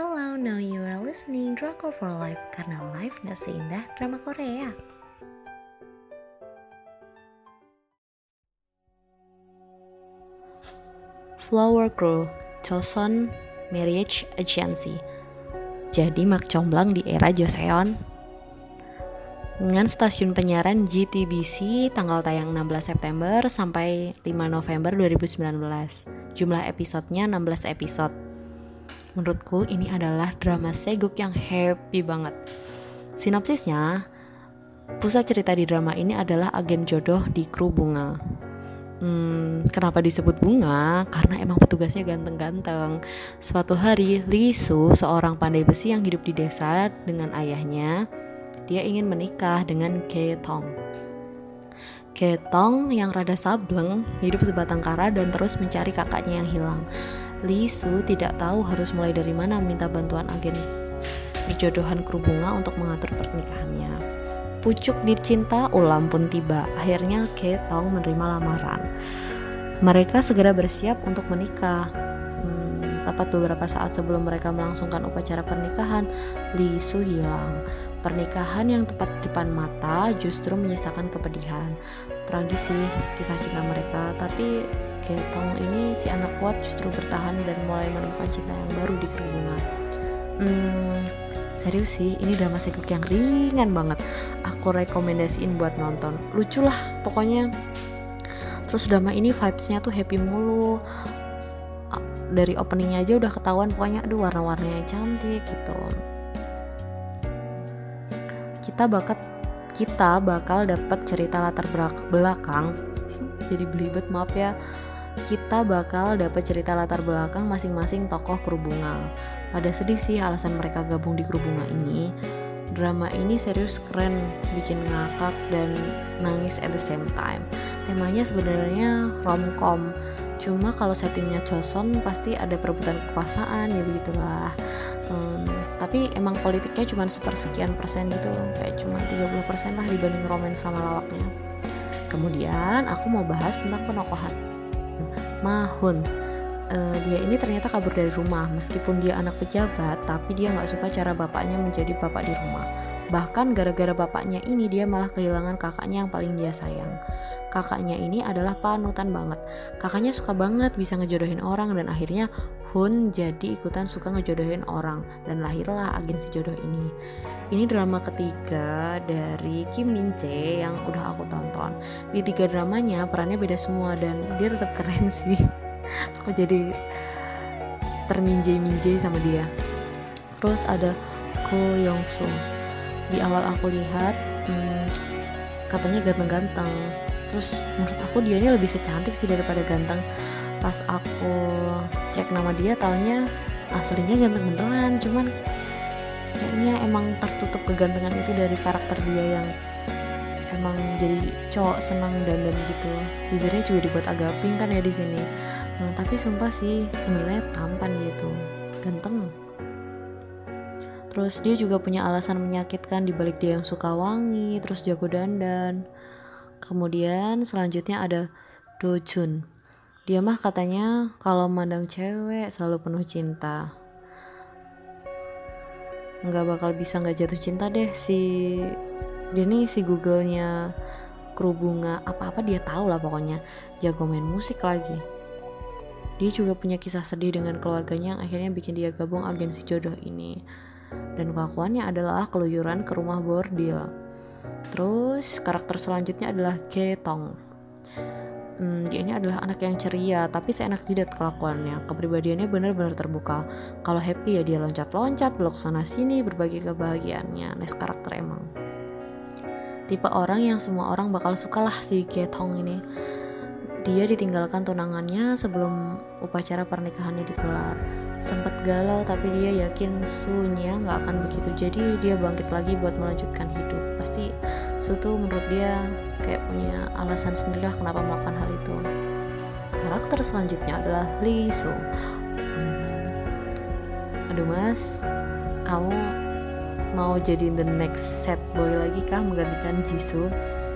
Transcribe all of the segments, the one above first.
Hello, now you are listening Drama for Life karena life gak seindah drama Korea. Flower Crew, Choson Marriage Agency. Jadi Mak Comblang di era Joseon dengan stasiun penyiaran GTBC tanggal tayang 16 September sampai 5 November 2019. Jumlah episodenya 16 episode. Menurutku ini adalah drama seguk yang happy banget. Sinopsisnya, pusat cerita di drama ini adalah agen jodoh di kru bunga. Hmm, kenapa disebut bunga? Karena emang petugasnya ganteng-ganteng. Suatu hari, Lee Su, seorang pandai besi yang hidup di desa dengan ayahnya, dia ingin menikah dengan Kei Tong. Kei Tong yang rada sableng, hidup sebatang kara dan terus mencari kakaknya yang hilang. Lee Su tidak tahu harus mulai dari mana meminta bantuan agen perjodohan kru bunga untuk mengatur pernikahannya. Pucuk dicinta ulam pun tiba. Akhirnya Ketong menerima lamaran. Mereka segera bersiap untuk menikah. Hmm, tepat beberapa saat sebelum mereka melangsungkan upacara pernikahan, Li Su hilang. Pernikahan yang tepat di depan mata justru menyisakan kepedihan. Tragis sih kisah cinta mereka, tapi Ketong ini si anak kuat justru bertahan dan mulai menemukan cinta yang baru di kerumunan. Hmm, serius sih ini drama seguk yang ringan banget. Aku rekomendasiin buat nonton. Lucu lah pokoknya. Terus drama ini vibesnya tuh happy mulu. Dari openingnya aja udah ketahuan pokoknya aduh warna-warnanya cantik gitu kita bakat kita bakal dapat cerita latar belakang jadi belibet maaf ya kita bakal dapat cerita latar belakang masing-masing tokoh kerubungan pada sedih sih alasan mereka gabung di grup bunga ini. Drama ini serius keren, bikin ngakak dan nangis at the same time. Temanya sebenarnya romcom, cuma kalau settingnya Joseon pasti ada perebutan kekuasaan ya begitulah. Hmm, tapi emang politiknya cuma sepersekian persen gitu, kayak cuma 30 persen lah dibanding romance sama lawaknya. Kemudian aku mau bahas tentang penokohan. Mahun. Uh, dia ini ternyata kabur dari rumah. Meskipun dia anak pejabat tapi dia nggak suka cara bapaknya menjadi bapak di rumah bahkan gara-gara bapaknya ini dia malah kehilangan kakaknya yang paling dia sayang. Kakaknya ini adalah panutan banget. Kakaknya suka banget bisa ngejodohin orang dan akhirnya Hun jadi ikutan suka ngejodohin orang dan lahirlah agensi jodoh ini. Ini drama ketiga dari Kim Min Jae yang udah aku tonton. Di tiga dramanya perannya beda semua dan dia tetap keren sih. Aku jadi terminjai-minjai sama dia. Terus ada Ko Yong Soo di awal aku lihat hmm, katanya ganteng-ganteng. Terus menurut aku dia ini lebih kecantik sih daripada ganteng. Pas aku cek nama dia taunya aslinya ganteng beneran. Cuman kayaknya emang tertutup kegantengan itu dari karakter dia yang emang jadi cowok senang dandan gitu. Bibirnya juga dibuat agak pink kan ya di sini. Nah tapi sumpah sih sebenarnya tampan gitu. Ganteng terus dia juga punya alasan menyakitkan di balik dia yang suka wangi terus jago dandan. Kemudian selanjutnya ada Dojun dia mah katanya kalau mandang cewek selalu penuh cinta. Nggak bakal bisa nggak jatuh cinta deh si dia nih si Googlenya kru bunga apa-apa dia tahu lah pokoknya. Jago main musik lagi. Dia juga punya kisah sedih dengan keluarganya yang akhirnya bikin dia gabung agensi jodoh ini. Dan kelakuannya adalah keluyuran ke rumah bordil. Terus karakter selanjutnya adalah Ketong. Hmm, dia ini adalah anak yang ceria, tapi seenak jidat kelakuannya. Kepribadiannya benar-benar terbuka. Kalau happy ya dia loncat-loncat, belok sana sini, berbagi kebahagiaannya. Nes karakter emang. Tipe orang yang semua orang bakal suka lah si Ketong ini dia ditinggalkan tunangannya sebelum upacara pernikahannya digelar. Sempat galau tapi dia yakin Sunya nggak akan begitu. Jadi dia bangkit lagi buat melanjutkan hidup. Pasti Su tuh menurut dia kayak punya alasan sendiri lah kenapa melakukan hal itu. Karakter selanjutnya adalah Lee Su. Hmm. Aduh mas, kamu mau jadi the next set boy lagi kah menggantikan Jisoo?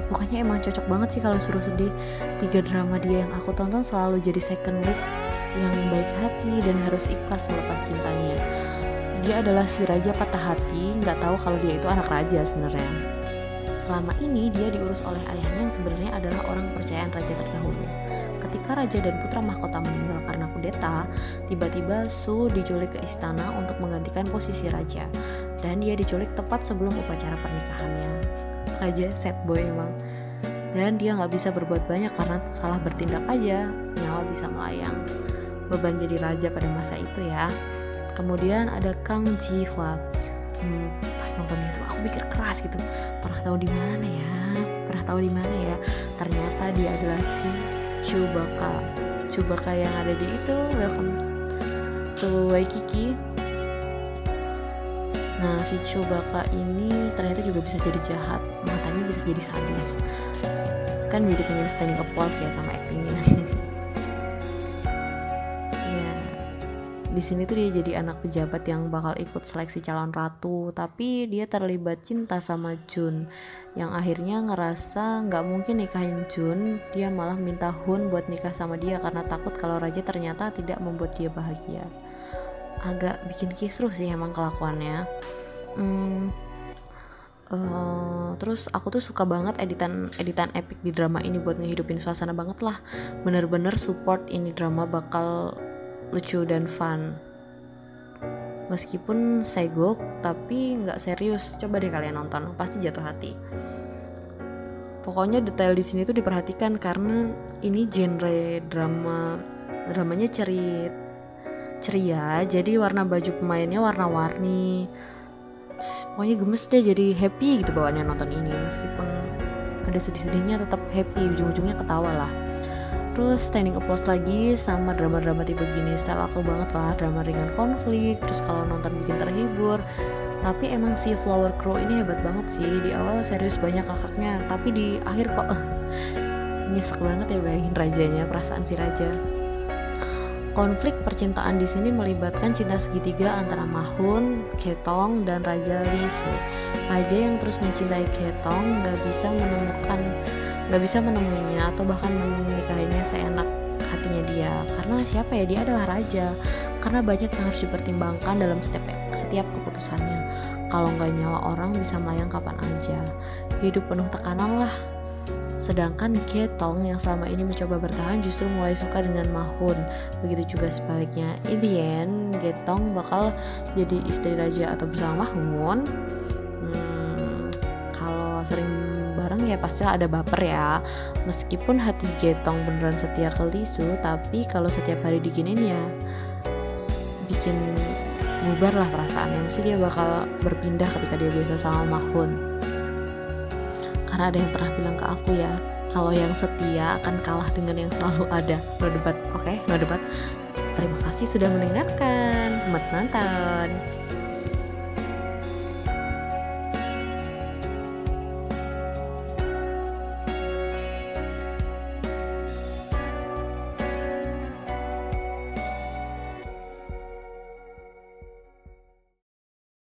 pokoknya emang cocok banget sih kalau suruh sedih tiga drama dia yang aku tonton selalu jadi second lead yang baik hati dan harus ikhlas melepas cintanya. Dia adalah si raja patah hati nggak tahu kalau dia itu anak raja sebenarnya. Selama ini dia diurus oleh ayahnya yang sebenarnya adalah orang kepercayaan raja terdahulu. Ketika raja dan putra mahkota meninggal karena kudeta tiba-tiba Su diculik ke istana untuk menggantikan posisi raja dan dia diculik tepat sebelum upacara pernikahannya. Raja sad boy emang. Dan dia nggak bisa berbuat banyak karena salah bertindak aja nyawa bisa melayang beban jadi raja pada masa itu ya. Kemudian ada Kang Ji Hwa hmm, pas nonton itu aku pikir keras gitu. Pernah tahu di mana ya? Pernah tahu di mana ya? Ternyata dia adalah si Chewbacca. Chewbacca yang ada di itu welcome to Waikiki. Nah, si Chewbacca ini ternyata juga bisa jadi jahat, matanya bisa jadi sadis. Kan jadi pengen standing applause ya sama actingnya di sini tuh dia jadi anak pejabat yang bakal ikut seleksi calon ratu tapi dia terlibat cinta sama Jun. Yang akhirnya ngerasa nggak mungkin nikahin Jun dia malah minta Hun buat nikah sama dia karena takut kalau raja ternyata tidak membuat dia bahagia. Agak bikin kisruh sih emang kelakuannya. Hmm, Uh, terus aku tuh suka banget editan editan epic di drama ini buat ngehidupin suasana banget lah. Bener-bener support ini drama bakal lucu dan fun. Meskipun segok tapi nggak serius. Coba deh kalian nonton pasti jatuh hati. Pokoknya detail di sini tuh diperhatikan karena ini genre drama dramanya cerit ceria. Jadi warna baju pemainnya warna-warni. Pokoknya gemes deh jadi happy gitu bawaannya nonton ini. Meskipun ada sedih-sedihnya tetap happy. Ujung-ujungnya ketawa lah terus standing applause lagi sama drama-drama tipe gini. Style aku banget lah drama ringan konflik terus kalau nonton bikin terhibur. Tapi emang si Flower Crow ini hebat banget sih. Di awal serius banyak kakaknya tapi di akhir kok nyesek banget ya bayangin rajanya perasaan si raja. Konflik percintaan di sini melibatkan cinta segitiga antara Mahun, Ketong, dan Raja Lisu. Raja yang terus mencintai Ketong gak bisa menemukan, gak bisa menemuinya atau bahkan menikahinya seenak hatinya dia. Karena siapa ya dia adalah raja. Karena banyak yang harus dipertimbangkan dalam setiap setiap keputusannya. Kalau nggak nyawa orang bisa melayang kapan aja. Hidup penuh tekanan lah Sedangkan Ketong yang selama ini mencoba bertahan justru mulai suka dengan Mahun. Begitu juga sebaliknya. In the Getong bakal jadi istri raja atau bersama Mahun. Hmm, kalau sering ya pasti ada baper ya. Meskipun hati Getong beneran setia ke Lisu, tapi kalau setiap hari diginin ya bikin bubar lah perasaannya. Mesti dia bakal berpindah ketika dia biasa sama Mahun karena ada yang pernah bilang ke aku ya kalau yang setia akan kalah dengan yang selalu ada no debat oke okay? no debat terima kasih sudah mendengarkan selamat nonton